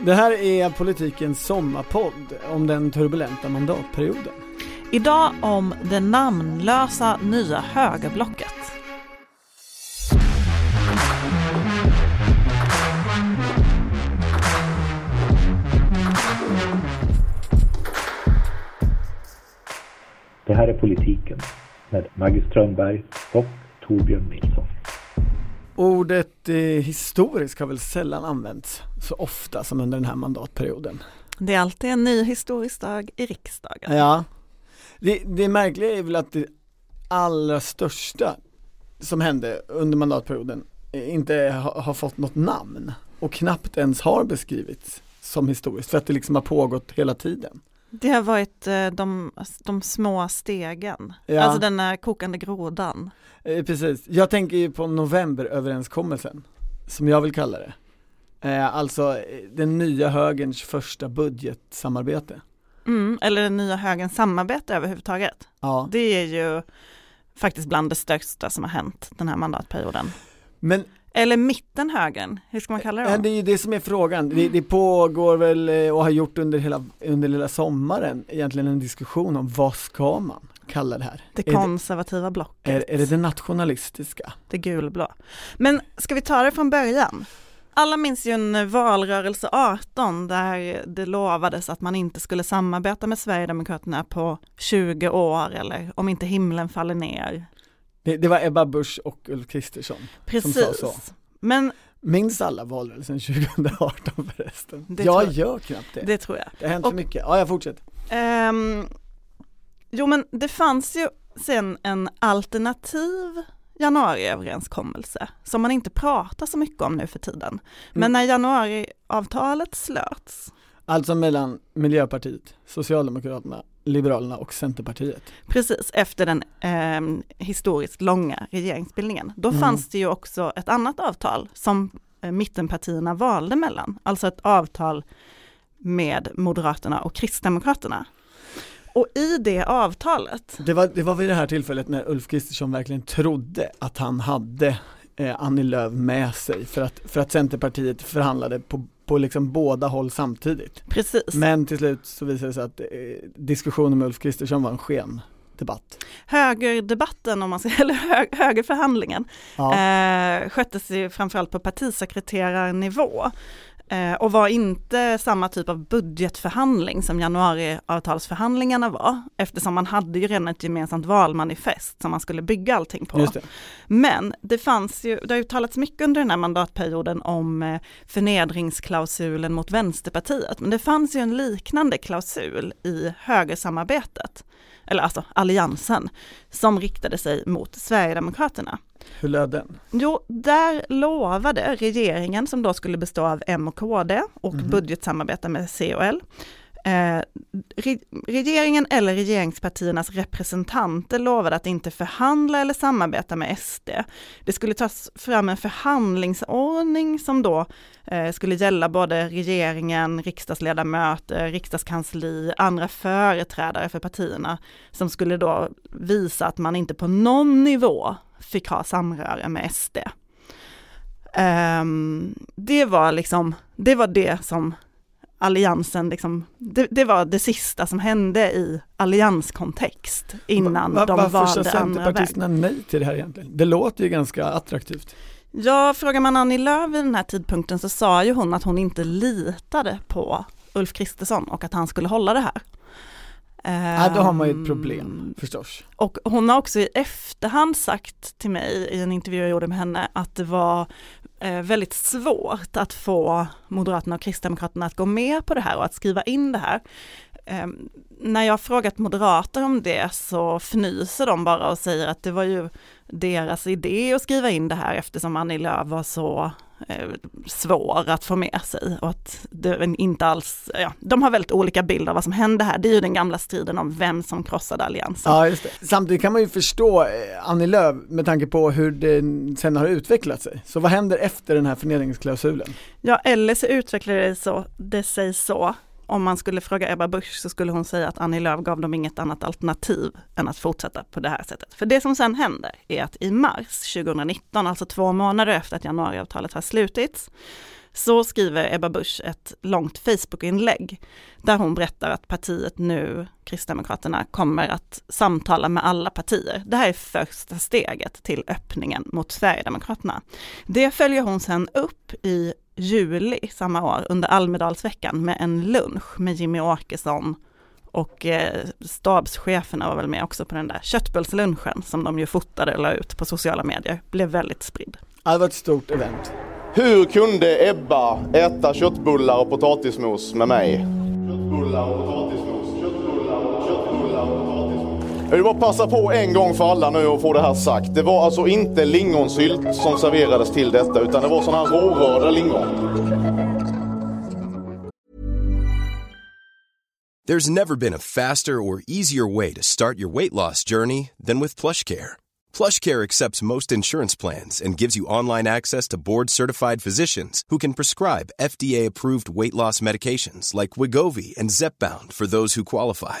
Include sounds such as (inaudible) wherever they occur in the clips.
Det här är politikens sommarpodd om den turbulenta mandatperioden. Idag om det namnlösa nya högerblocket. Det här är Politiken med Maggie Strömberg och Torbjörn Nilsson. Ordet eh, historisk har väl sällan använts så ofta som under den här mandatperioden. Det är alltid en ny historisk dag i riksdagen. Ja, det, det märkliga är väl att det allra största som hände under mandatperioden inte ha, har fått något namn och knappt ens har beskrivits som historiskt för att det liksom har pågått hela tiden. Det har varit eh, de, de små stegen, Ja. alltså den här kokande grodan. Eh, precis, jag tänker ju på novemberöverenskommelsen som jag vill kalla det. Eh, alltså den nya högerns första budgetsamarbete. Mm, eller den nya högens samarbete överhuvudtaget. Ja. Det är ju faktiskt bland det största som har hänt den här mandatperioden. Men Eller mittenhögern, hur ska man kalla det? Då? det är ju det som är frågan. Det, det pågår väl eh, och har gjort under hela, under hela sommaren egentligen en diskussion om vad ska man kalla det här? Det är, konservativa blocket. är, är det det nationalistiska? Det gulblå. Men ska vi ta det från början? Alla minns ju en valrörelse 18 där det lovades att man inte skulle samarbeta med Sverigedemokraterna på 20 år eller om inte himlen faller ner. Det, det var Ebba Busch och Ulf Kristersson. Precis. sa så. Men Minns alla valrörelsen 2018 förresten? Det jag tror jag. gör knappt det. Det, det tror jag. har hänt och- mycket. Ja, jag fortsätter. Ehm, jo men det fanns ju sen en alternativ januariöverenskommelse som man inte pratar så mycket om nu för tiden. Men Mm. när januariavtalet slöts Alltså mellan Miljöpartiet, Socialdemokraterna, Liberalerna och Centerpartiet. Precis, efter den eh, historiskt långa regeringsbildningen. Då Mm. fanns det ju också ett annat avtal som eh, mittenpartierna valde mellan, alltså ett avtal med Moderaterna och Kristdemokraterna. Och i det avtalet, Det var, det var vid det här tillfället när Ulf Kristersson verkligen trodde att han hade eh, Annie Lööf med sig för att, för att Centerpartiet förhandlade på, på liksom båda håll samtidigt. precis, Men till slut så visade det sig att eh, diskussionen med Ulf Kristersson var en sken debatt. högerdebatten, om man ska, (laughs) eller hö, högerförhandlingen, Ja. eh, sköttes ju framförallt på partisekreterarnivå. Eh, och var inte samma typ av budgetförhandling som januariavtalsförhandlingarna var, eftersom man hade ju redan ett gemensamt valmanifest som man skulle bygga allting på. Det. Men det fanns ju, det har ju talats mycket under den här mandatperioden om eh, förnedringsklausulen mot Vänsterpartiet, men det fanns ju en liknande klausul i högersamarbetet, eller alltså alliansen, som riktade sig mot Sverigedemokraterna. Hur löd den? Jo, där lovade regeringen, som då skulle bestå av M och KD och Mhm. budgetsamarbeta med C och L, eh, re regeringen eller regeringspartiernas representanter lovade att inte förhandla eller samarbeta med SD. Det skulle tas fram en förhandlingsordning som då eh, skulle gälla både regeringen, riksdagsledamöter, riksdagskansli, andra företrädare för partierna, som skulle då visa att man inte på någon nivå fick ha samröre med SD. Um, ehm, det var liksom, det var det som alliansen, liksom, det, det var det sista som hände i allianskontext innan Va- de varför sa valde andra väg. Centerpartisterna nej till det här egentligen? Det låter ju ganska attraktivt. Ja, frågar man Annie Lööf vid den här tidpunkten så sa ju hon att hon inte litade på Ulf Kristersson och att han skulle hålla det här. Ja, då har man ju ett Ehm, problem förstås. Och hon har också i efterhand sagt till mig i en intervju jag gjorde med henne att det var Eh, väldigt svårt att få Moderaterna och Kristdemokraterna att gå med på det här och att skriva in det här. Ehm, när jag har frågat moderater om det så fnyser de bara och säger att det var ju deras idé att skriva in det här eftersom Annie Lööf var så svår att få med sig och att det inte alls, ja, de har väldigt olika bilder av vad som hände här. Det är ju den gamla striden om vem som krossade alliansen. Ja, just det. Samtidigt kan man ju förstå eh, Annie Lööf med tanke på hur det sen har utvecklat sig. Så vad händer efter den här förnedringsklausulen? Ja, eller så utvecklar det, så, det sig så, om man skulle fråga Ebba Busch så skulle hon säga att Annie Lööf gav dem inget annat alternativ än att fortsätta på det här sättet. För det som sen händer är att i mars 2019, alltså två månader efter att januariavtalet har slutits, så skriver Ebba Busch ett långt Facebookinlägg där hon berättar att partiet nu, Kristdemokraterna, kommer att samtala med alla partier. Det här är första steget till öppningen mot Sverigedemokraterna. Det följer hon sedan upp i juli samma år under Almedalsveckan med en lunch med Jimmy Åkesson och eh, stabscheferna var väl med också på den där köttbullslunchen som de ju fotade och la ut på sociala medier. Blev väldigt spridd. Det var ett stort event. Hur kunde Ebba äta köttbullar och potatismos med mig? Köttbullar och potatismos, Jag vill bara passa på en gång för alla nu och få det här sagt. Det var alltså inte lingonsylt som serverades till detta utan det var sån här rårörda lingon. There's never been a faster or easier way to start your weight loss journey than with PlushCare. PlushCare accepts most insurance plans and gives you online access to board-certified physicians who can prescribe FDA-approved weight loss medications like Wigovi and Zepbound for those who qualify.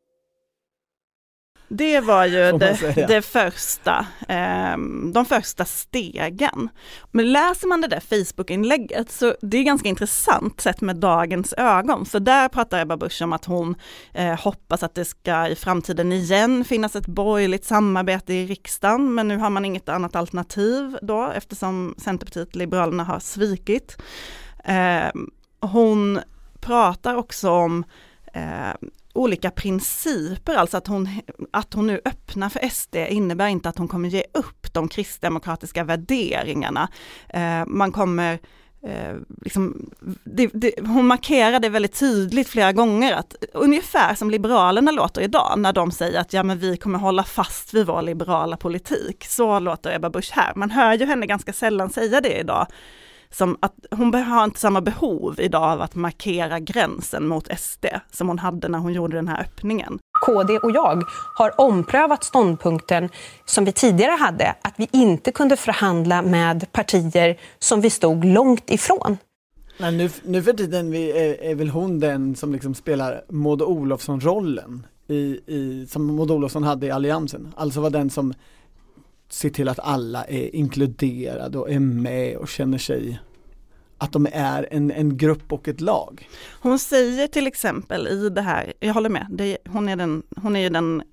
Det var ju (laughs) det, det första, eh, de första stegen. Men läser man det där Facebook-inlägget så det är ganska intressant sett med dagens ögon. För där pratar Ebba Busch om att hon eh, hoppas att det ska i framtiden igen finnas ett borgerligt samarbete i riksdagen. Men nu har man inget annat alternativ då eftersom Centerpartiet Liberalerna har svikit. Eh, hon pratar också om eh, olika principer, alltså att hon, att hon nu öppnar för SD innebär inte att hon kommer ge upp de kristdemokratiska värderingarna. Eh, man kommer Eh, liksom, det, det, hon markerade väldigt tydligt flera gånger att ungefär som Liberalerna låter idag när de säger att ja men vi kommer hålla fast vid vår liberala politik. Så låter Ebba Busch här. Man hör ju henne ganska sällan säga det idag som att hon har inte samma behov idag av att markera gränsen mot SD som hon hade när hon gjorde den här öppningen. KD och jag har omprövat ståndpunkten som vi tidigare hade, att vi inte kunde förhandla med partier som vi stod långt ifrån. Nej, nu, nu för tiden är, är väl hon den som liksom spelar Maud Olofsson-rollen i, i, som Maud Olofsson hade i Alliansen. Alltså var den som se till att alla är inkluderade och är med och känner sig att de är en, en grupp och ett lag. Hon säger till exempel i det här, jag håller med, det, hon, är den, hon är ju den,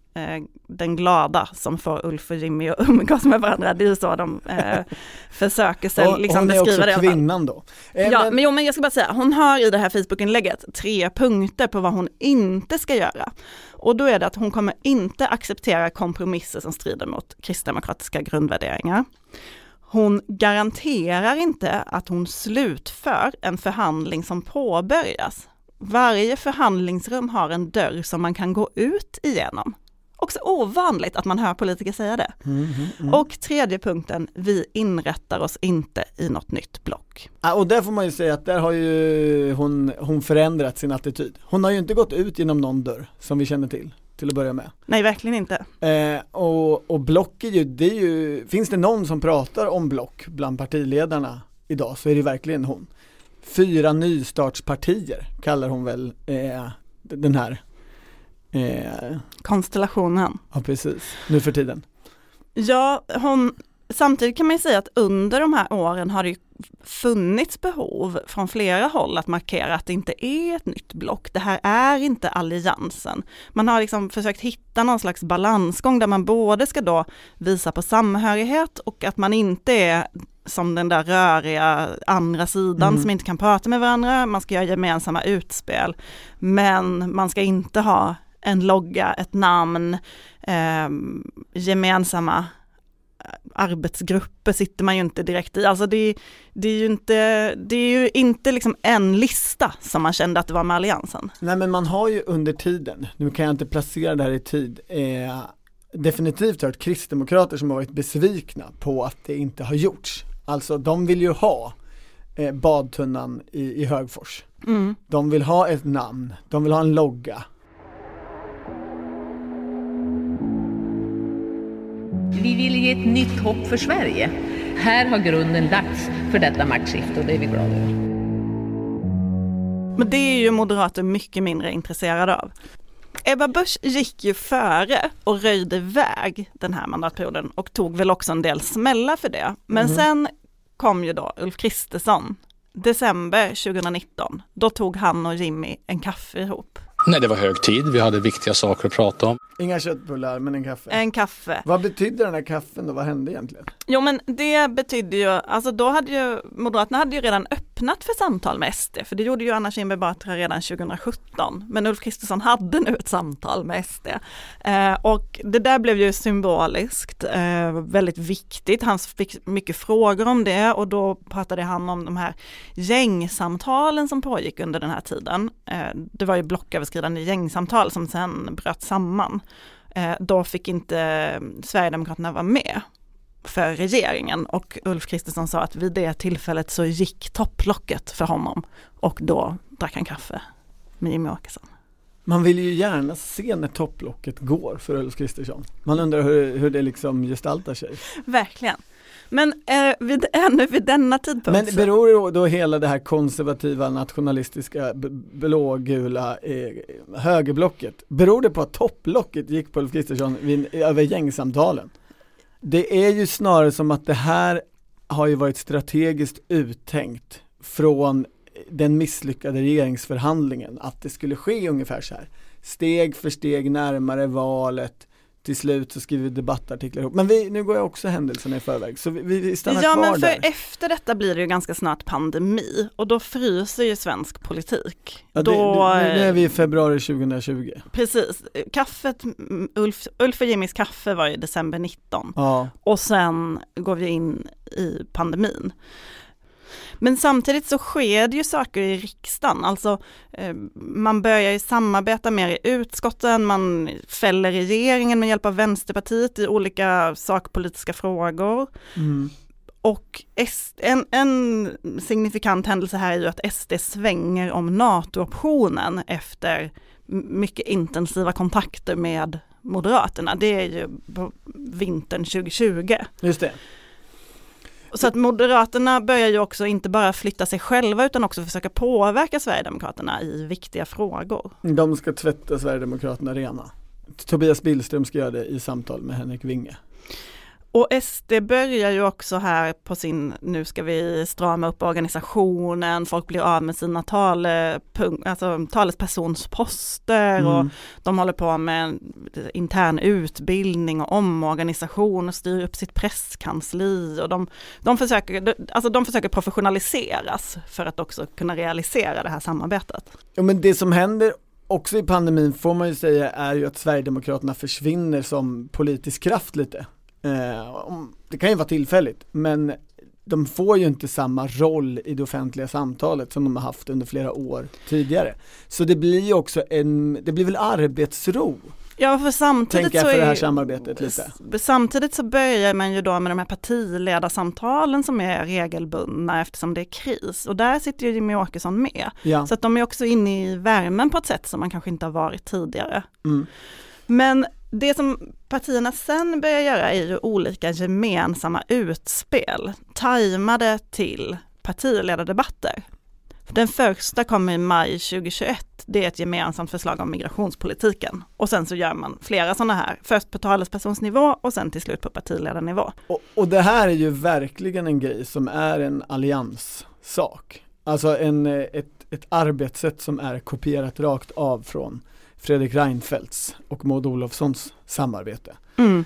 den glada som får Ulf och Jimmy att (laughs) umgås med varandra. Det är ju så de eh, försöker sig, Och liksom hon är beskriva också det. kvinnan då. Eh, Ja, men- men, jo, men jag ska bara säga, hon har i det här Facebook-inlägget tre punkter på vad hon inte ska göra. Och då är det att hon kommer inte acceptera kompromisser som strider mot kristdemokratiska grundvärderingar. Hon garanterar inte att hon slutför en förhandling som påbörjas. Varje förhandlingsrum har en dörr som man kan gå ut igenom. Också ovanligt att man hör politiker säga det. Mhm, Och tredje punkten, vi inrättar oss inte i något nytt block. Ja, och där får man ju säga att där har ju hon, hon förändrat sin attityd. Hon har ju inte gått ut genom någon dörr som vi känner till, till att börja med. Nej, verkligen inte. Eh, och, och block är ju, det är ju, finns det någon som pratar om block bland partiledarna idag så är det verkligen hon. Fyra nystartspartier kallar hon väl eh, den här, eh, Konstellationen. ja precis, nu för tiden. Ja, hon, samtidigt kan man ju säga att under de här åren har det funnits behov från flera håll att markera att det inte är ett nytt block. Det här är inte alliansen. Man har liksom försökt hitta någon slags balansgång där man både ska då visa på samhörighet och att man inte är som den där röriga andra sidan Mm. som inte kan prata med varandra. Man ska göra gemensamma utspel. Men man ska inte ha en logga, ett namn, eh, gemensamma arbetsgrupper sitter man ju inte direkt i. Alltså det, det är ju inte, det är ju inte liksom en lista som man kände att det var med alliansen. Nej men man har ju under tiden, nu kan jag inte placera det här i tid, eh, definitivt hört kristdemokrater som har varit besvikna på att det inte har gjorts. Alltså de vill ju ha eh, badtunnan i, i Högfors. Mm. De vill ha ett namn, de vill ha en logga. Vi vill ge ett nytt hopp för Sverige. här har grunden lagts för detta maktskifte och det är vi glada över. Men det är ju moderater mycket mindre intresserade av. Ebba Busch gick ju före och röjde väg den här mandatperioden och tog väl också en del smällar för det. Men Mhm. sen kom ju då Ulf Kristersson, december 2019. Då tog han och Jimmy en kaffe ihop. Nej, det var hög tid. Vi hade viktiga saker att prata om. Inga köttbullar men en kaffe. En kaffe. Vad betydde den här kaffen då? Vad hände egentligen? Jo men det betydde ju, alltså då hade ju Moderaterna hade ju redan öppnat för samtal med SD, för det gjorde ju Anna Kinberg Batra redan 2017. Men Ulf Kristersson hade nu ett samtal med SD. Eh, och det där blev ju symboliskt, eh, väldigt viktigt. Han fick mycket frågor om det och då pratade han om de här gängsamtalen som pågick under den här tiden. Eh, det var ju blocköverskridande gängsamtal som sen bröt samman. Eh, då fick inte Sverigedemokraterna vara med för regeringen och Ulf Kristersson sa att vid det tillfället så gick topplocket för honom och då drack han kaffe med Jimmie Åkesson. Man vill ju gärna se när topplocket går för Ulf Kristersson. Man undrar hur, hur det liksom gestaltar sig. Verkligen. Men eh, vid, (laughs) ännu vid denna tidpunkt Men beror då, då hela det här konservativa, nationalistiska, blågula eh, högerblocket, beror det på att topplocket gick på Ulf Kristersson vid, över gängsamtalen? Det är ju snarare som att det här har ju varit strategiskt uttänkt från den misslyckade regeringsförhandlingen, att det skulle ske ungefär så här. Steg för steg närmare valet, till slut så skriver vi debattartiklar ihop. Men vi, nu går jag också händelserna i förväg, så vi, vi stannar Ja kvar men för där. efter detta blir det ju ganska snart pandemi och då fryser ju svensk politik. Ja, det, då, det, nu är vi i eh, februari 2020. Precis, kaffet, Ulf, Ulf och Jimmys kaffe var i december 19 Ja, och sen går vi in i pandemin. Men samtidigt så sker det ju saker i riksdagen, alltså eh, man börjar ju samarbeta mer i utskotten, man fäller regeringen med hjälp av Vänsterpartiet i olika sakpolitiska frågor. mm. Och en, en signifikant händelse här är ju att SD svänger om NATO-optionen efter mycket intensiva kontakter med Moderaterna. Det är ju på vintern 2020. just det. Så att Moderaterna börjar ju också inte bara flytta sig själva utan också försöka påverka Sverigedemokraterna i viktiga frågor. De ska tvätta Sverigedemokraterna rena. Tobias Billström ska göra det i samtal med Henrik Winge. Och SD börjar ju också här på sin, nu ska vi strama upp organisationen, folk blir av med sina tale, alltså, talespersonsposter och Mm. de håller på med intern utbildning och omorganisation och styr upp sitt presskansli och de, de, försöker, alltså de försöker professionaliseras för att också kunna realisera det här samarbetet. Ja men det som händer också i pandemin får man ju säga är ju att Sverigedemokraterna försvinner som politisk kraft lite. Eh, det kan ju vara tillfälligt men de får ju inte samma roll i det offentliga samtalet som de har haft under flera år tidigare. Så det blir ju också en, det blir väl arbetsro, Ja, för samtidigt jag så för det här är, samarbetet lite. Samtidigt så börjar man ju då med de här partiledarsamtalen som är regelbundna eftersom det är kris och där sitter ju Jimmie Åkesson med. Ja. Så att de är också inne i värmen på ett sätt som man kanske inte har varit tidigare. Mm. Men det som partierna sen börjar göra är ju olika gemensamma utspel, tajmade till partiledardebatter. Den första kommer i maj 2021, det är ett gemensamt förslag om migrationspolitiken. Och sen så gör man flera sådana här, först på talespersonsnivå och sen till slut på partiledarnivå. Och, och det här är ju verkligen en grej som är en allianssak. Alltså en, ett, ett arbetssätt som är kopierat rakt av från Fredrik Reinfeldts och Maud Olofssons samarbete. Mm.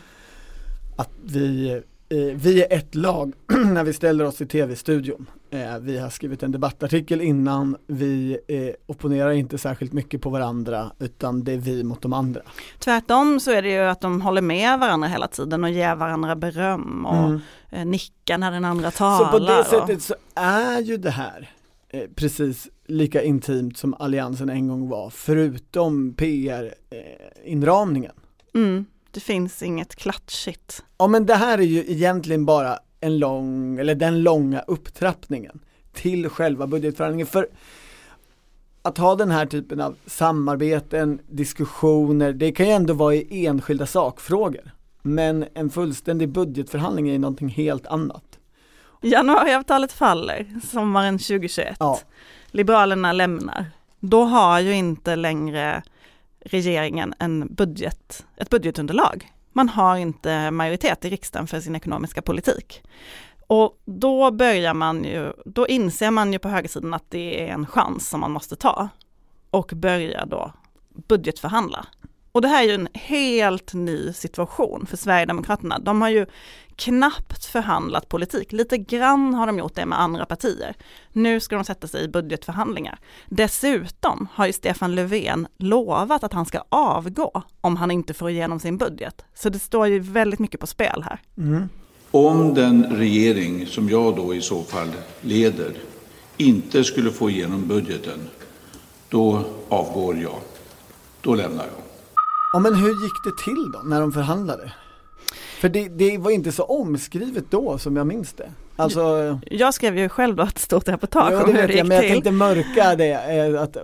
Att vi, eh, vi är ett lag (clears throat) när vi ställer oss i tv-studion. Eh, vi har skrivit en debattartikel innan, vi eh, opponerar inte särskilt mycket på varandra utan det är vi mot de andra. Tvärtom så är det ju att de håller med varandra hela tiden och ger varandra beröm och Mm. eh, nickar när den andra Så talar. på det och- sättet så är ju det här precis lika intimt som alliansen en gång var, förutom PR-inramningen. Mm, det finns inget klatschigt. Ja men det här är ju egentligen bara en lång, eller den långa upptrappningen till själva budgetförhandlingen. För att ha den här typen av samarbeten, diskussioner, det kan ju ändå vara i enskilda sakfrågor. Men en fullständig budgetförhandling är ju någonting helt annat. Januariavtalet faller sommaren 2021. Ja. Liberalerna lämnar. Då har ju inte längre regeringen en budget, ett budgetunderlag. Man har inte majoritet i riksdagen för sin ekonomiska politik. Och då börjar man ju, då inser man ju på högersidan att det är en chans som man måste ta och börjar då budgetförhandla. Och det här är ju en helt ny situation för Sverigedemokraterna. De har ju knappt förhandlat politik. Lite grann har de gjort det med andra partier. Nu ska de sätta sig i budgetförhandlingar. Dessutom har ju Stefan Löfven lovat att han ska avgå om han inte får igenom sin budget. Så det står ju väldigt mycket på spel här. Mm. Om den regering som jag då i så fall leder inte skulle få igenom budgeten, då avgår jag. Då lämnar jag. Ja men hur gick det till då när de förhandlade? För det, det var inte så omskrivet då som jag minns det. Alltså, Jag skrev ju själv då ett stort reportage ja, om hur det jag, gick men jag till. tänkte mörka det eh, att,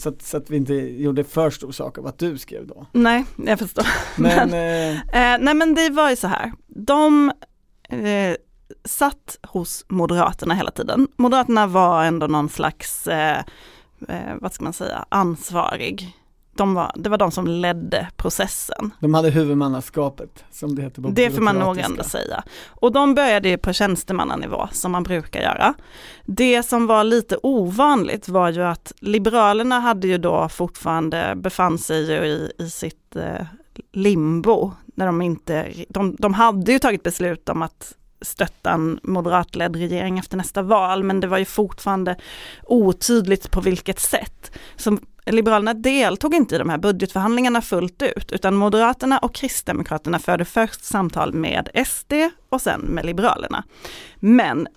så, att, så att vi inte gjorde för stor sak av att du skrev då. Nej, jag förstår. Men, (laughs) Men- eh, Eh, nej men det var ju så här, de eh, satt hos Moderaterna hela tiden. Moderaterna var ändå någon slags, eh, eh, vad ska man säga, ansvarig. De var, det var de som ledde processen. de hade huvudmannaskapet som det heter på Det får man nog ändå säga. Och de började ju på tjänstemannanivå som man brukar göra. Det som var lite ovanligt var ju att Liberalerna hade ju då fortfarande befann sig ju i, i sitt eh, limbo. När de, inte, de, de hade ju tagit beslut om att stötta en moderatledd regering efter nästa val, men det var ju fortfarande otydligt på vilket sätt. Så Liberalerna deltog inte i de här budgetförhandlingarna fullt ut, utan Moderaterna och Kristdemokraterna förde först samtal med SD och sen med Liberalerna. Men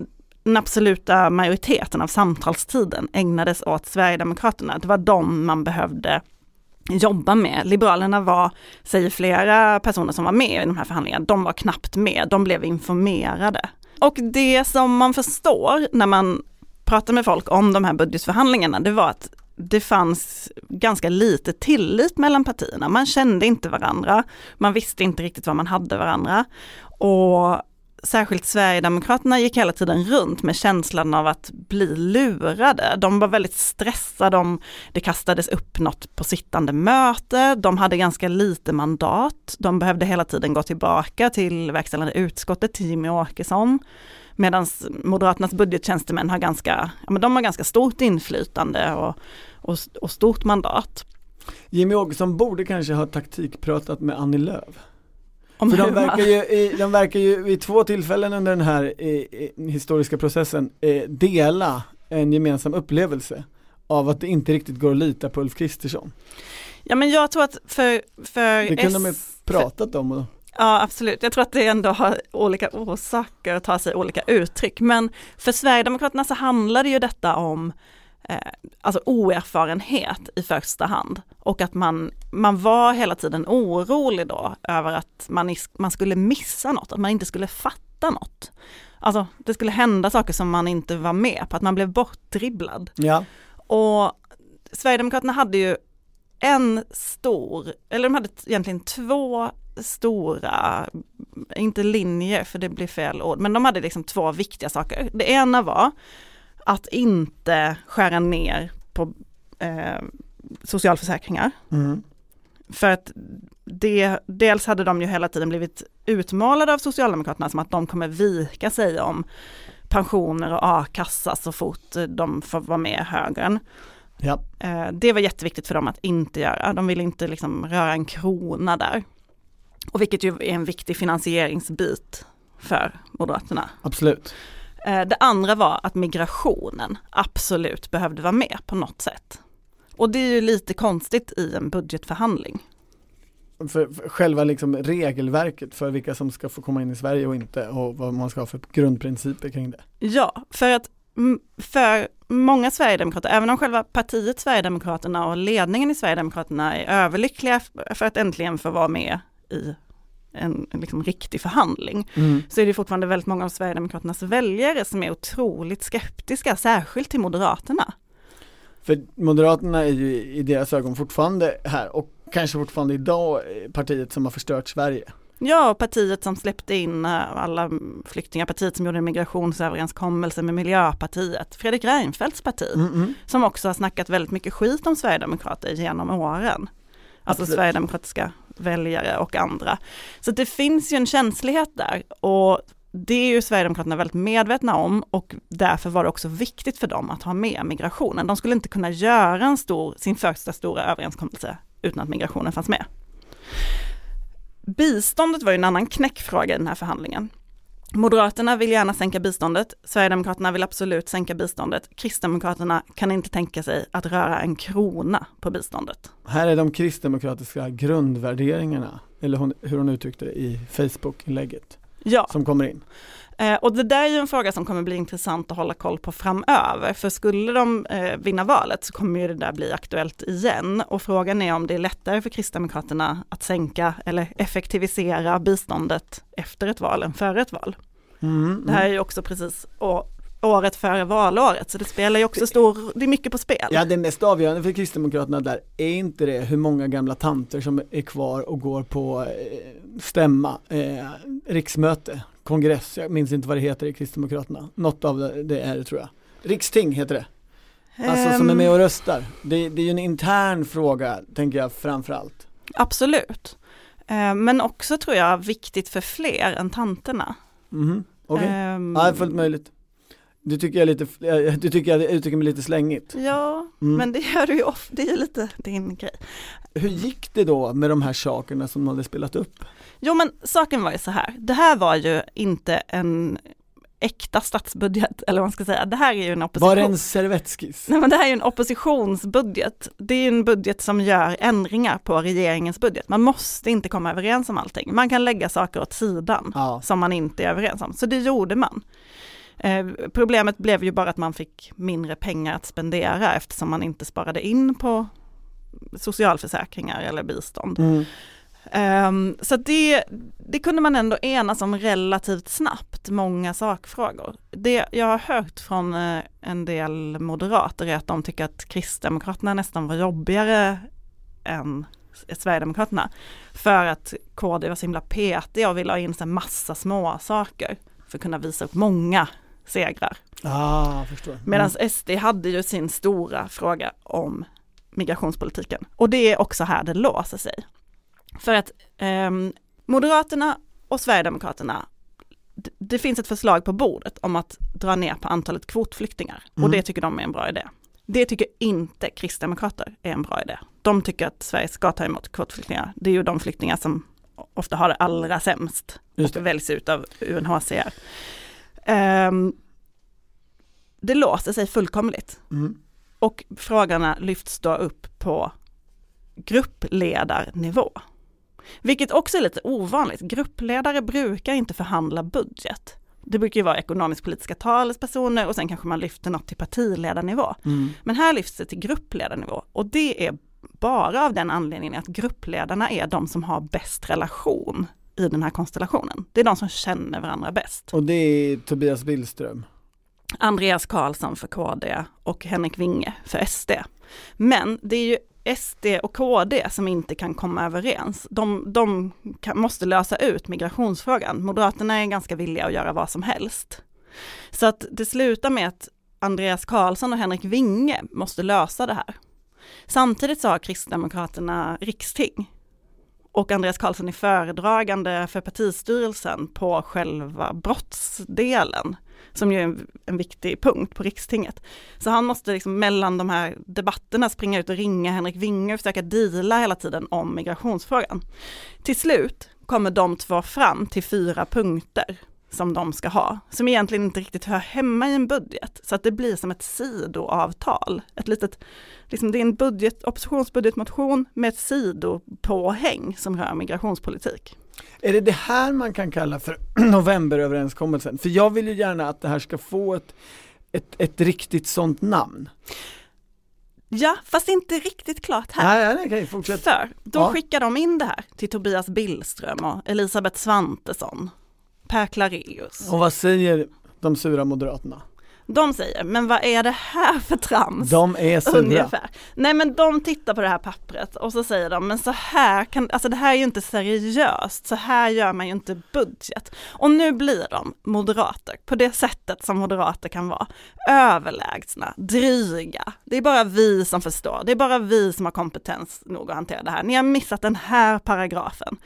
den absoluta majoriteten av samtalstiden ägnades åt Sverigedemokraterna. Det var de man behövde jobba med. Liberalerna var, säger flera personer som var med i de här förhandlingarna, de var knappt med, de blev informerade. Och det som man förstår när man pratar med folk om de här budgetförhandlingarna, det var att det fanns ganska lite tillit mellan partierna. Man kände inte varandra, man visste inte riktigt vad man hade varandra. Och särskilt Sverigedemokraterna gick hela tiden runt med känslan av att bli lurade. De var väldigt stressade om det kastades upp något på sittande möte. De hade ganska lite mandat. De behövde hela tiden gå tillbaka till verkställande utskottet, till Jimmy Åkesson. Medan Moderaternas budgettjänstemän har ganska, ja, men de har ganska stort inflytande och, och, och stort mandat. Jimmy Åkesson borde kanske ha taktikpratat med Annie Lööf. Om För de verkar, ju, i- de verkar ju vid två tillfällen under den här eh, historiska processen eh, dela en gemensam upplevelse av att det inte riktigt går att lita på Ulf Kristersson. Ja men jag tror att för, för Det kunde de ju S- pratat om. Och, Ja absolut, jag tror att det ändå har olika orsaker att ta sig olika uttryck. Men för Sverigedemokraterna så handlar det ju detta om eh, alltså oerfarenhet i första hand. Och att man, man var hela tiden orolig då över att man, man skulle missa något, att man inte skulle fatta något. Alltså det skulle hända saker som man inte var med på, att man blev bortdribblad. ja. Och Sverigedemokraterna hade ju en stor, eller de hade egentligen två stora, inte linjer för det blir fel ord, men de hade liksom två viktiga saker. Det ena var att inte skära ner på eh, socialförsäkringar. Mm. För att det, dels hade de ju hela tiden blivit utmålade av Socialdemokraterna som att de kommer vika sig om pensioner och a-kassa så fort de får vara med i högern. Ja. Eh, Det var jätteviktigt för dem att inte göra. De ville inte liksom röra en krona där. Och vilket ju är en viktig finansieringsbit för Moderaterna. Absolut. Eh, Det andra var att migrationen absolut behövde vara med på något sätt. Och det är ju lite konstigt i en budgetförhandling. För, för själva liksom regelverket för vilka som ska få komma in i Sverige och inte och vad man ska ha för grundprinciper kring det. Ja, för att för många Sverigedemokrater, även om själva partiet Sverigedemokraterna och ledningen i Sverigedemokraterna är överlyckliga för att äntligen få vara med i en, en liksom riktig förhandling, Mm. så är det fortfarande väldigt många av Sverigedemokraternas väljare som är otroligt skeptiska, särskilt till Moderaterna. För Moderaterna är ju i deras ögon fortfarande här och kanske fortfarande idag eh, partiet som har förstört Sverige. Ja, partiet som släppte in eh, alla flyktingar, partiet som gjorde en migrationsöverenskommelse med Miljöpartiet, Fredrik Reinfeldts parti, Mm, mm. som också har snackat väldigt mycket skit om Sverigedemokrater genom åren. Alltså Absolut. Sverigedemokratiska väljare och andra. Så det finns ju en känslighet där och det är ju Sverigedemokraterna väldigt medvetna om och därför var det också viktigt för dem att ha med migrationen. De skulle inte kunna göra en stor, sin första stora överenskommelse utan att migrationen fanns med. Biståndet var ju en annan knäckfråga i den här förhandlingen. Moderaterna vill gärna sänka biståndet, Sverigedemokraterna vill absolut sänka biståndet, Kristdemokraterna kan inte tänka sig att röra en krona på biståndet. Här är de kristdemokratiska grundvärderingarna, eller hon, hur hon uttryckte det i Facebook-inlägget, Ja, som kommer in. eh, och det där är ju en fråga som kommer bli intressant att hålla koll på framöver, för skulle de eh, vinna valet så kommer ju det där bli aktuellt igen och frågan är om det är lättare för Kristdemokraterna att sänka eller effektivisera biståndet efter ett val än före ett val. Mm, Det här är mm. ju också precis å- året före valåret, så det spelar ju också stor, det är mycket på spel. Ja det mest avgörande för Kristdemokraterna där är inte det hur många gamla tanter som är kvar och går på eh, stämma, eh, riksmöte, kongress, jag minns inte vad det heter i Kristdemokraterna, något av det, är det tror jag. Riksting heter det, alltså som är Ehm, med och röstar. Det, det är ju en intern fråga, tänker jag framförallt. Absolut. Eh, Men också tror jag viktigt för fler än tanterna. Mhm, Okej, Ehm, ja fullt möjligt. Du tycker jag lite, du tycker jag uttrycker mig lite slängigt. Ja, Mm. men det gör du ju ofta, det är lite din grej. Hur gick det då med de här sakerna som de hade spelat upp? Jo men saken var ju så här, det här var ju inte en äkta statsbudget, (laughs) eller vad man ska säga, det här är ju en opposition. Var det en servettskiss? Nej men det här är ju en oppositionsbudget. Det är en budget som gör ändringar på regeringens budget. Man måste inte komma överens om allting. Man kan lägga saker åt sidan Ja. som man inte är överens om. Så det gjorde man. Eh, problemet blev ju bara att man fick mindre pengar att spendera eftersom man inte sparade in på socialförsäkringar eller bistånd. Mm. Ehm, så det, det kunde man ändå enas om relativt snabbt, många sakfrågor. Det jag har hört från eh, en del moderater är att de tycker att Kristdemokraterna nästan var jobbigare än Sverigedemokraterna. För att KD var så himla petiga och ville ha in här massa små saker för att kunna visa upp många segrar. Ah, förstår. Medan SD hade ju sin stora fråga om migrationspolitiken. Och det är också här det låser sig. För att ehm, Moderaterna och Sverigedemokraterna, det finns ett förslag på bordet om att dra ner på antalet kvotflyktingar. Och Mm. det tycker de är en bra idé. Det tycker inte Kristdemokrater är en bra idé. De tycker att Sverige ska ta emot kvotflyktingar. Det är ju de flyktingar som ofta har det allra sämst och väljs ut av UNHCR. Ehm, det låser sig fullkomligt. Mm. Och frågorna lyfts då upp på gruppledarnivå. Vilket också är lite ovanligt. Gruppledare brukar inte förhandla budget. Det brukar ju vara ekonomisk-politiska talespersoner och sen kanske man lyfter något till partiledarnivå. Mm. Men här lyfts det till gruppledarnivå och det är bara av den anledningen att gruppledarna är de som har bäst relation i den här konstellationen. Det är de som känner varandra bäst. Och det är Tobias Billström. Andreas Karlsson för KD och Henrik Winge för SD. Men det är ju SD och KD som inte kan komma överens. De, de kan, måste lösa ut migrationsfrågan. Moderaterna är ganska villiga att göra vad som helst. Så att det slutar med att Andreas Karlsson och Henrik Winge måste lösa det här. Samtidigt så har Kristdemokraterna riksting och Andreas Karlsson är föredragande för partistyrelsen på själva brottsdelen som ju är en, en viktig punkt på rikstinget. Så han måste liksom mellan de här debatterna springa ut och ringa Henrik Winge och försöka deala hela tiden om migrationsfrågan. Till slut kommer de två fram till fyra punkter som de ska ha, som egentligen inte riktigt hör hemma i en budget. Så att det blir som ett sidoavtal. Ett litet, liksom det är en budget, oppositionsbudgetmotion med ett sidopåhäng som rör migrationspolitik. Är det det här man kan kalla för (clears throat) novemberöverenskommelsen? För jag vill ju gärna att det här ska få ett, ett, ett riktigt sånt namn. Ja, fast inte riktigt klart här. Nej, nej, okej, fortsätt. För då Ja. skickar de in det här till Tobias Billström och Elisabeth Svantesson, Per Clareus. Och vad säger de sura moderaterna? De säger, men vad är det här för trams? De är sura. Ungefär. Nej men de tittar på det här pappret och så säger de, men så här kan, alltså det här är ju inte seriöst, så här gör man ju inte budget. Och nu blir de moderater, på det sättet som moderater kan vara, överlägsna, dryga. Det är bara vi som förstår, det är bara vi som har kompetens nog att hantera det här. Ni har missat den här paragrafen.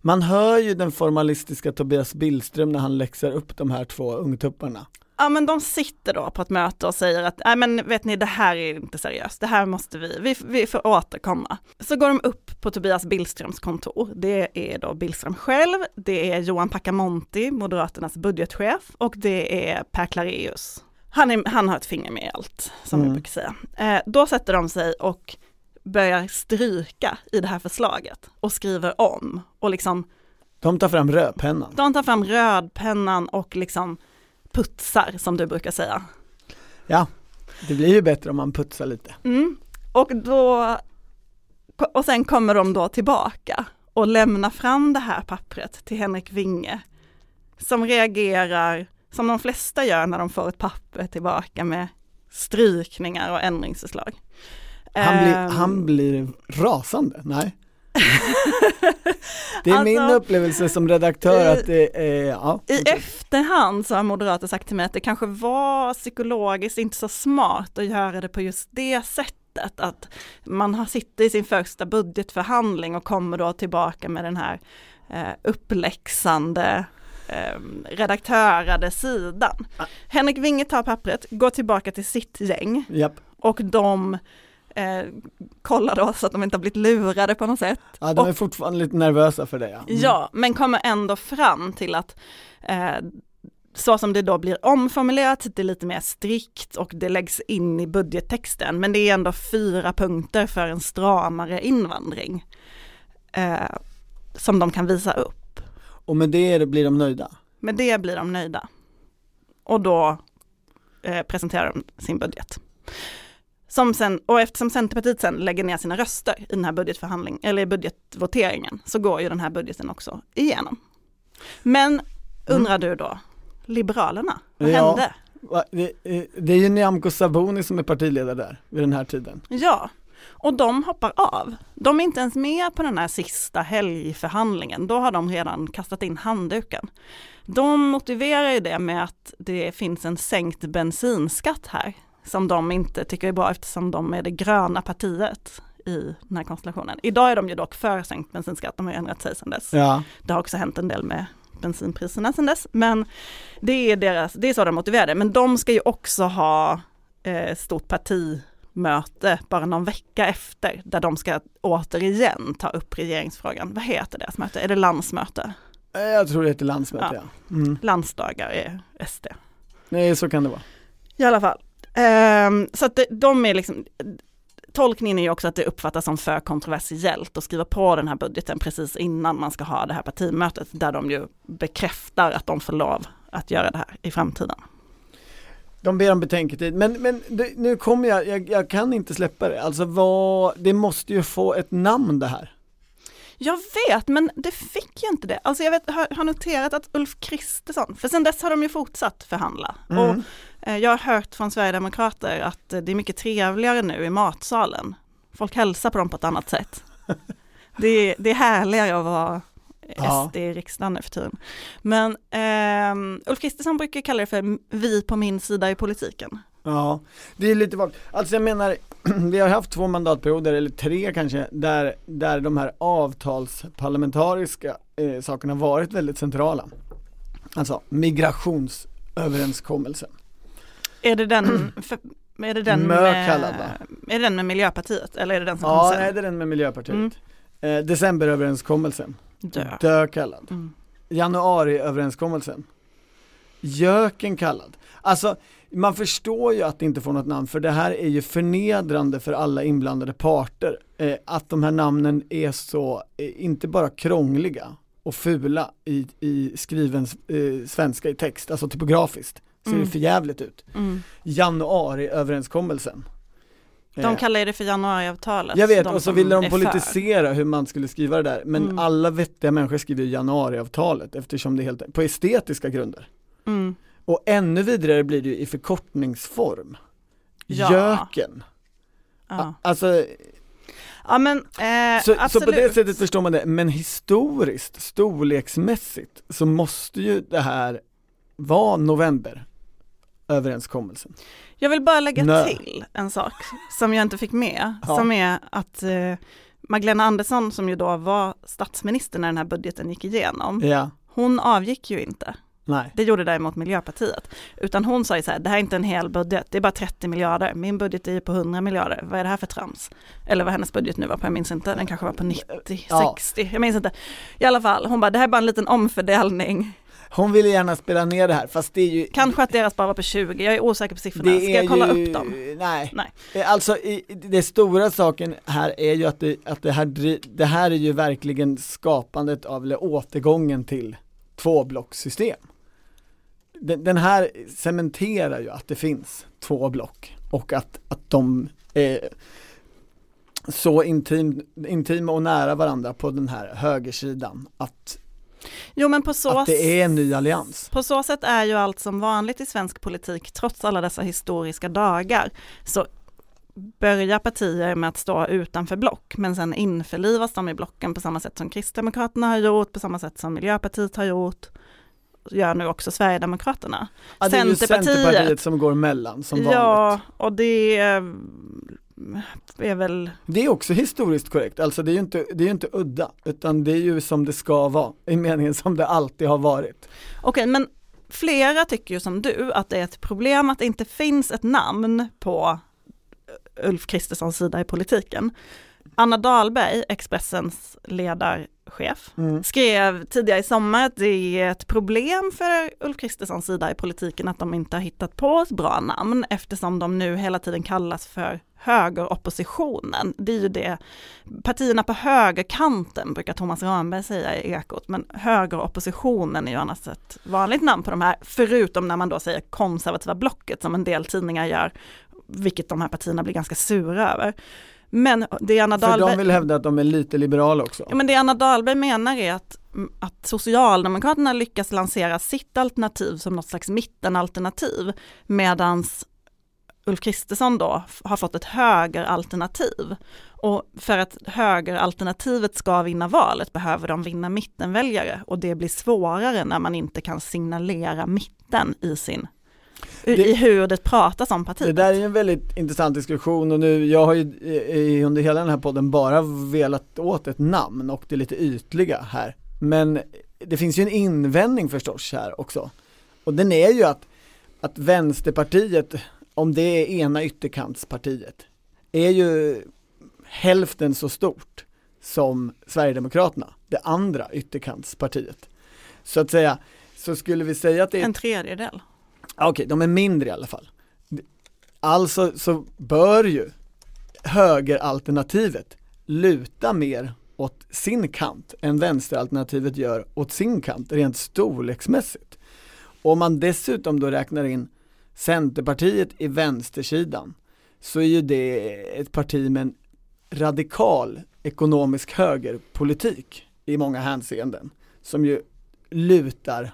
Man hör ju den formalistiska Tobias Billström när han läxar upp de här två ungtupparna. Ja men de sitter då på ett möte och säger att, nej men vet ni det här är inte seriöst, det här måste vi, vi, vi får återkomma. Så går de upp på Tobias Billströms kontor, det är då Billström själv, det är Johan Packamonti, Moderaternas budgetchef och det är Per Clareus. Han, är, han har ett finger med i allt, som Mm. vi brukar säga. Eh, då sätter de sig och börjar stryka i det här förslaget och skriver om och liksom De tar fram rödpennan. de tar fram rödpennan och liksom putsar som du brukar säga. Ja, det blir ju bättre om man putsar lite. Mm. Och då, och sen kommer de då tillbaka och lämnar fram det här pappret till Henrik Winge som reagerar som de flesta gör när de får ett papper tillbaka med strykningar och ändringsförslag. Han blir, Ehm, han blir rasande, nej. (laughs) Det är min Alltså, upplevelse som redaktör i- att det är, ja. I efterhand så har moderater sagt till mig att det kanske var psykologiskt inte så smart att göra det på just det sättet. Att man sitter i sin första budgetförhandling och kommer då tillbaka med den här eh, uppläxande eh, redaktörade sidan. Henrik Winge tar pappret, går tillbaka till sitt gäng Japp. och de eh, kollar då så att de inte har blivit lurade på något sätt. Ja, de Och- är fortfarande lite nervösa för det ja. Mm. Ja, men kommer ändå fram till att eh, så som det då blir omformulerat, det är lite mer strikt och det läggs in i budgettexten, men det är ändå fyra punkter för en stramare invandring eh, som de kan visa upp. Och med det blir de nöjda. Med det blir de nöjda. Och då eh, presenterar de sin budget. Som sen, och eftersom Centerpartiet sen lägger ner sina röster i den här budgetförhandlingen, eller i budgetvoteringen, så går ju den här budgeten också igenom. Men undrar du då, Liberalerna, vad Ja. hände? Det, eh, det är ju Nyamko Sabuni som är partiledare där vid den här tiden. Ja, och de hoppar av. De är inte ens med på den här sista helgförhandlingen, då har de redan kastat in handduken. De motiverar ju det med att det finns en sänkt bensinskatt här, som de inte tycker är bra eftersom de är det gröna partiet i den här konstellationen. Idag är de ju dock för sänkt bensinskatt, de har ändrat sig sedan dess. Ja. Det har också hänt en del med bensinpriserna sedan dess, men det är, deras, det är så de motiverar det. Men de ska ju också ha eh, stort partimöte bara någon vecka efter, där de ska återigen ta upp regeringsfrågan. Vad heter deras möte? Är det landsmöte? Eh, Jag tror det heter landsmöte ja. Ja. Mm. Landsdagar är SD. Nej, så kan det vara. I alla fall. Ehm, så att det, de är liksom, tolkningen är ju också att det uppfattas som för kontroversiellt att skriva på den här budgeten precis innan man ska ha det här partimötet, där de ju bekräftar att de får lov att göra det här i framtiden. De ber om betänketid, men, men det, nu kommer jag, jag, jag kan inte släppa det. Alltså vad, det måste ju få ett namn det här. Jag vet, men det fick ju inte det. Alltså jag vet, har, har noterat att Ulf Kristersson, för sen dess har de ju fortsatt förhandla. Mm. Och jag har hört från Sverigedemokrater att eh, det är mycket trevligare nu i matsalen. Folk hälsar på dem på ett annat sätt. (laughs) Det är, det är härligare att vara. SD i riksdagen nu för tiden. Men ehm, Ulf Kristersson brukar kalla det för vi på min sida i politiken. Ja, det är lite vagt. Alltså jag menar, (clears throat) vi har haft två mandatperioder, eller tre kanske, där, där de här avtalsparlamentariska eh, sakerna varit väldigt centrala. Alltså migrationsöverenskommelsen. Är det den, för, är det den, med, är det den med Miljöpartiet eller är det den som kom Ja, sen? nej, det är den med Miljöpartiet. Mm. Eh, decemberöverenskommelsen, Dö. dö kallad. Mm. Januariöverenskommelsen, göken kallad. Alltså, man förstår ju att det inte får något namn, för det här är ju förnedrande för alla inblandade parter. Eh, att de här namnen är så, eh, inte bara krångliga och fula i, i skriven eh, svenska i text, alltså typografiskt, ser Mm. det för jävligt ut. Mm. Januariöverenskommelsen. De Eh, kallar det för januariavtalet. jag vet, och så ville de politisera hur man skulle skriva det där, men Mm. alla vettiga människor skriver januariavtalet eftersom det är helt, på estetiska grunder. Mm. Och ännu vidare blir det ju i förkortningsform. Ja. Göken. Ja, Alltså, ja men eh, så, absolut. så på det sättet förstår man det, men historiskt, storleksmässigt, så måste ju det här vara november överenskommelsen. Jag vill bara lägga Nö. till en sak som jag inte fick med, Ja. som är att eh, Magdalena Andersson som ju då var statsminister när den här budgeten gick igenom, Ja, hon avgick ju inte. nej. Det gjorde däremot Miljöpartiet. Utan hon sa ju så här, det här är inte en hel budget, det är bara 30 miljarder. Min budget är ju på 100 miljarder, vad är det här för trams? Eller vad hennes budget nu var på, jag minns inte, den kanske var på 90, Ja. 60, jag minns inte. I alla fall, hon bara, det här är bara en liten omfördelning. Hon ville gärna spela ner det här, fast det är ju Kanske att deras bara var på 20, jag är osäker på siffrorna. Ska jag kolla ju, upp dem? Nej. Nej. Alltså i, det stora saken här är ju att, det, att det, här, det här är ju verkligen skapandet av, eller återgången till tvåblockssystem. Den, den här cementerar ju att det finns två block och att, att de är så intim, intima och nära varandra på den här högersidan att, Jo men på så att det är en ny allians. På så sätt är ju allt som vanligt i svensk politik, trots alla dessa historiska dagar, så börjar partier med att stå utanför block, men sen införlivas de i blocken på samma sätt som Kristdemokraterna har gjort, på samma sätt som Miljöpartiet har gjort, gör nu också Sverigedemokraterna. Ja, det är ju Centerpartiet. Som går emellan som vanligt. Ja, och det är väl, Det är också historiskt korrekt, alltså det är ju inte, det är inte udda, utan det är ju som det ska vara, i meningen som det alltid har varit. okej men flera tycker ju som du att det är ett problem att det inte finns ett namn på Ulf Kristerssons sida i politiken. Anna Dahlberg, Expressens ledarchef, Mm. skrev tidigare i sommar att det är ett problem för Ulf Kristerssons sida i politiken att de inte har hittat på ett bra namn eftersom de nu hela tiden kallas för högeroppositionen. Det är ju det, partierna på högerkanten brukar Thomas Ramberg säga i Ekot, men högeroppositionen är ju annars ett vanligt namn på de här, förutom när man då säger konservativa blocket som en del tidningar gör, vilket de här partierna blir ganska sura över. Men det Anna För Dahlberg... de vill hävda att de är lite liberala också. Ja, men det Anna Dahlberg menar är att, mm, att Socialdemokraterna lyckas lansera sitt alternativ som något slags mittenalternativ medans Ulf Kristersson då har fått ett högeralternativ. Och för att högeralternativet ska vinna valet behöver de vinna mittenväljare och det blir svårare när man inte kan signalera mitten i sin Det- i hur det pratas om Det partiet. där är en väldigt intressant diskussion och nu, jag har ju under hela den här podden bara velat åt ett namn och det lite ytliga här. Men det finns ju en invändning förstås här också. Och den är ju att, att Vänsterpartiet, om det är ena ytterkantspartiet, är ju hälften så stort som Sverigedemokraterna, det andra ytterkantspartiet. Så att säga, så skulle vi säga att det är En tredjedel. Okej, Okej, de är mindre i alla fall. Alltså så bör ju högeralternativet luta mer åt sin kant än vänsteralternativet gör åt sin kant rent storleksmässigt. Om man dessutom då räknar in Centerpartiet i vänstersidan så är ju det ett parti med en radikal ekonomisk högerpolitik i många hänseenden som ju lutar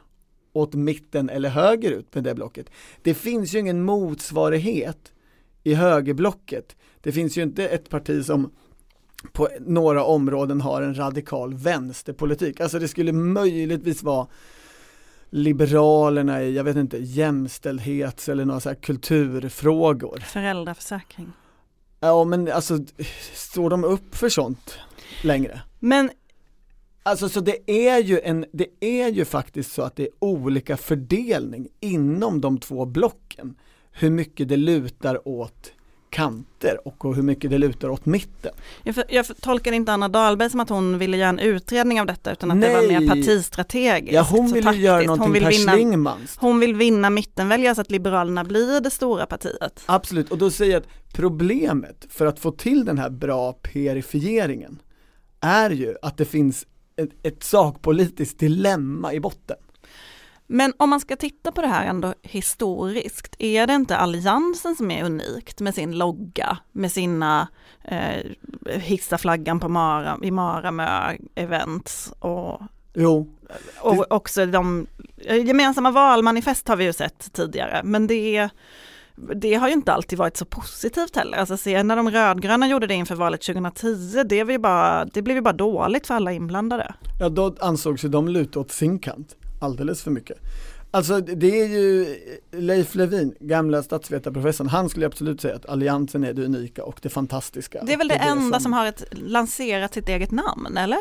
åt mitten eller högerut med det blocket. Det finns ju ingen motsvarighet i högerblocket. Det finns ju inte ett parti som på några områden har en radikal vänsterpolitik. Alltså det skulle möjligtvis vara Liberalerna i, jag vet inte, jämställdhets eller några så kulturfrågor. Föräldraförsäkring. Ja men alltså, står de upp för sånt längre? Men Alltså så det är ju en, det är ju faktiskt så att det är olika fördelning inom de två blocken. Hur mycket det lutar åt kanter och hur mycket det lutar åt mitten. Jag, för, jag tolkar inte Anna Dahlberg som att hon ville göra en utredning av detta utan att det var Nej. mer partistrategiskt. Ja hon vill ju göra taktiskt. någonting hon vill, vinna, hon vill vinna mittenväljare så att Liberalerna blir det stora partiet. Absolut, och då säger jag att problemet för att få till den här bra perifieringen är ju att det finns ett, ett sakpolitiskt dilemma i botten. Men om man ska titta på det här ändå historiskt, är det inte alliansen som är unikt med sin logga, med sina eh, hissa flaggan på Mara, i Maramö events och Jo, Och också de gemensamma valmanifest har vi ju sett tidigare, men det det har ju inte alltid varit så positivt heller. Alltså se när de rödgröna gjorde det inför valet 2010, det, var ju bara, det blev ju bara dåligt för alla inblandade. Ja, då ansågs ju de luta åt sin kant alldeles för mycket. Alltså det är ju Leif Levin, gamla statsvetarprofessorn, han skulle absolut säga att alliansen är det unika och det fantastiska. Det är väl det, det enda som... som har ett, lanserat sitt eget namn, eller?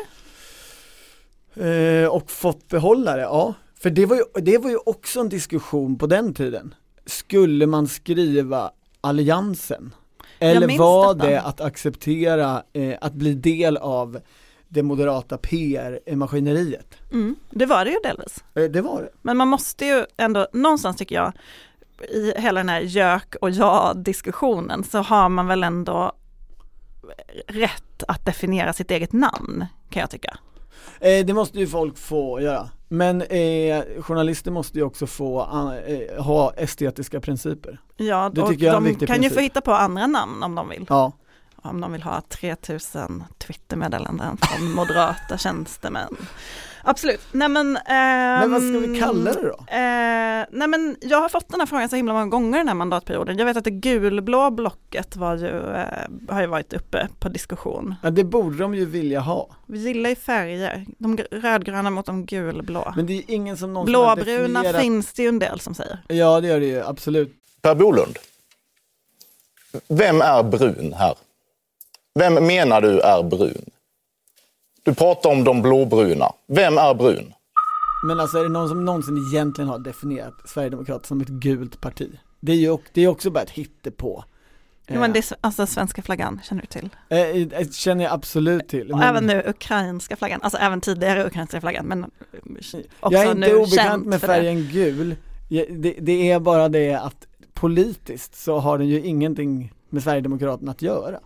Eh, och fått behålla det, ja. För det var, ju, det var ju också en diskussion på den tiden. Skulle man skriva alliansen? Eller var detta. det att acceptera eh, att bli del av det moderata PR-maskineriet? Mm, det var det ju delvis. Eh, det var det. Men man måste ju ändå, någonstans tycker jag, i hela den här gök och ja diskussionen så har man väl ändå rätt att definiera sitt eget namn kan jag tycka. Eh, det måste ju folk få göra. Men eh, journalister måste ju också få eh, ha estetiska principer. Ja, det tycker jag är en viktig kan princip. ju få hitta på andra namn om de vill. Ja. Om de vill ha 3000 Twittermeddelanden från moderata tjänstemän. Absolut. Nej men, ehm, men vad ska vi kalla det då? Eh, nej men jag har fått den här frågan så himla många gånger den här mandatperioden. Jag vet att det gulblå blocket var ju, eh, har ju varit uppe på diskussion. Ja det borde de ju vilja ha. Vi gillar ju färger, de rödgröna mot de gulblå. Men det är ingen som någonsin Blåbruna definierat... finns det ju en del som säger. Ja det gör det ju, absolut. Per Bolund, vem är brun här? Vem menar du är brun? Du pratar om de blåbruna. Vem är brun? Men alltså är det någon som någonsin egentligen har definierat Sverigedemokraterna som ett gult parti? Det är ju det är också bara ett hittepå. Ja, men det är alltså svenska flaggan, känner du till? Eh, eh känner jag absolut till. Och men... även nu ukrainska flaggan, alltså även tidigare ukrainska flaggan men också Jag är inte obekant med färgen det. gul. Det, det, är bara det att politiskt så har den ju ingenting med Sverigedemokraterna att göra.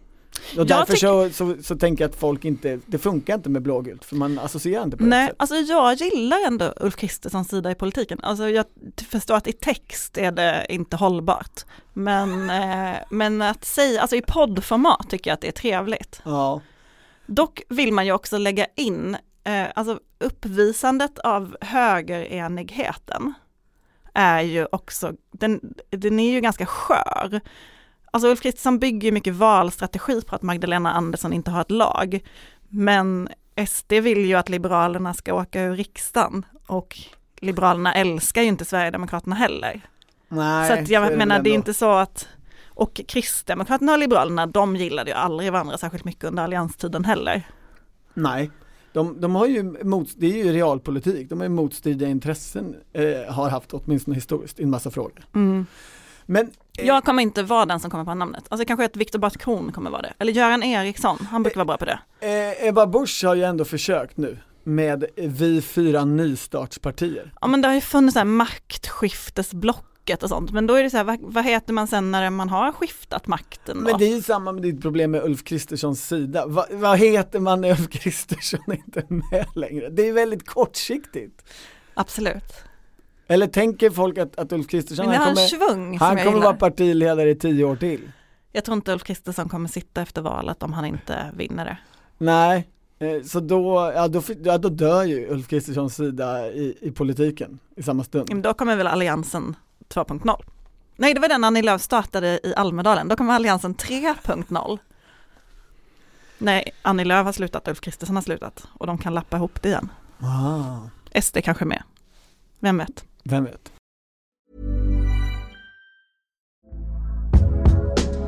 Och därför så, så, så, tänker jag att folk inte, det funkar inte med blågult för man associerar inte på Nej, det alltså jag gillar ändå Ulf Kristerssons sida i politiken. Alltså jag förstår att i text är det inte hållbart. Men, (laughs) eh, men att säga, alltså i poddformat tycker jag att det är trevligt. Ja. Dock vill man ju också lägga in, eh, alltså uppvisandet av högerenigheten är ju också, den, den är ju ganska skör. Alltså Ulf Kristersson bygger mycket valstrategi på att Magdalena Andersson inte har ett lag. Men SD vill ju att Liberalerna ska åka ur riksdagen och Liberalerna älskar ju inte Sverigedemokraterna heller. Nej, så att jag det menar, det är inte så att, och Kristdemokraterna och Liberalerna, de gillade ju aldrig varandra särskilt mycket under allianstiden heller. Nej, de, de har ju mot, det är ju realpolitik, de har ju motstridiga intressen, eh, har haft åtminstone historiskt i en massa frågor. Mm. Men eh, jag kommer inte vara den som kommer på namnet. Alltså kanske att Viktor Bart Kron kommer vara det. Eller Göran Eriksson, han brukar vara bra på det. Eh, Ebba Busch har ju ändå försökt nu med vi fyra nystartspartier. Ja men det har ju funnits så här maktskiftesblocket och sånt, men då är det så här, vad, vad, heter man sen när man har skiftat makten då? Men det är ju samma med ditt problem med Ulf Kristerssons sida. Va, vad heter man när Ulf Kristersson (laughs) inte är med längre? Det är väldigt kortsiktigt. Absolut. Eller tänker folk att, att Ulf Kristersson, han kommer, svung han kommer vara partiledare i tio år till? Jag tror inte Ulf Kristersson kommer sitta efter valet om han inte vinner det. Nej, eh, så då, ja, då, ja, då dör ju Ulf Kristerssons sida i, i politiken i samma stund. Men då kommer väl alliansen 2.0? Nej, det var den Annie Lööf startade i Almedalen, då kommer alliansen 3.0. Nej, Annie Lööf har slutat, Ulf Kristersson har slutat och de kan lappa ihop det igen. Ah. SD kanske med, vem vet? Vem vet?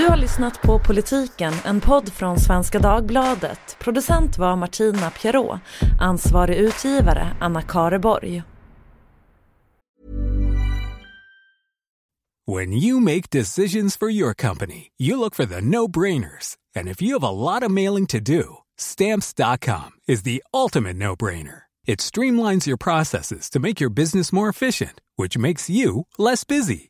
Du har lyssnat på Politiken, en podd från Svenska Dagbladet. Producent var Martina Pierrot, ansvarig utgivare Anna Kareborg. When you make decisions for your company, you look for the no-brainers. And if you have a lot of mailing to do, stamps.com is the ultimate no-brainer. It streamlines your processes to make your business more efficient, which makes you less busy.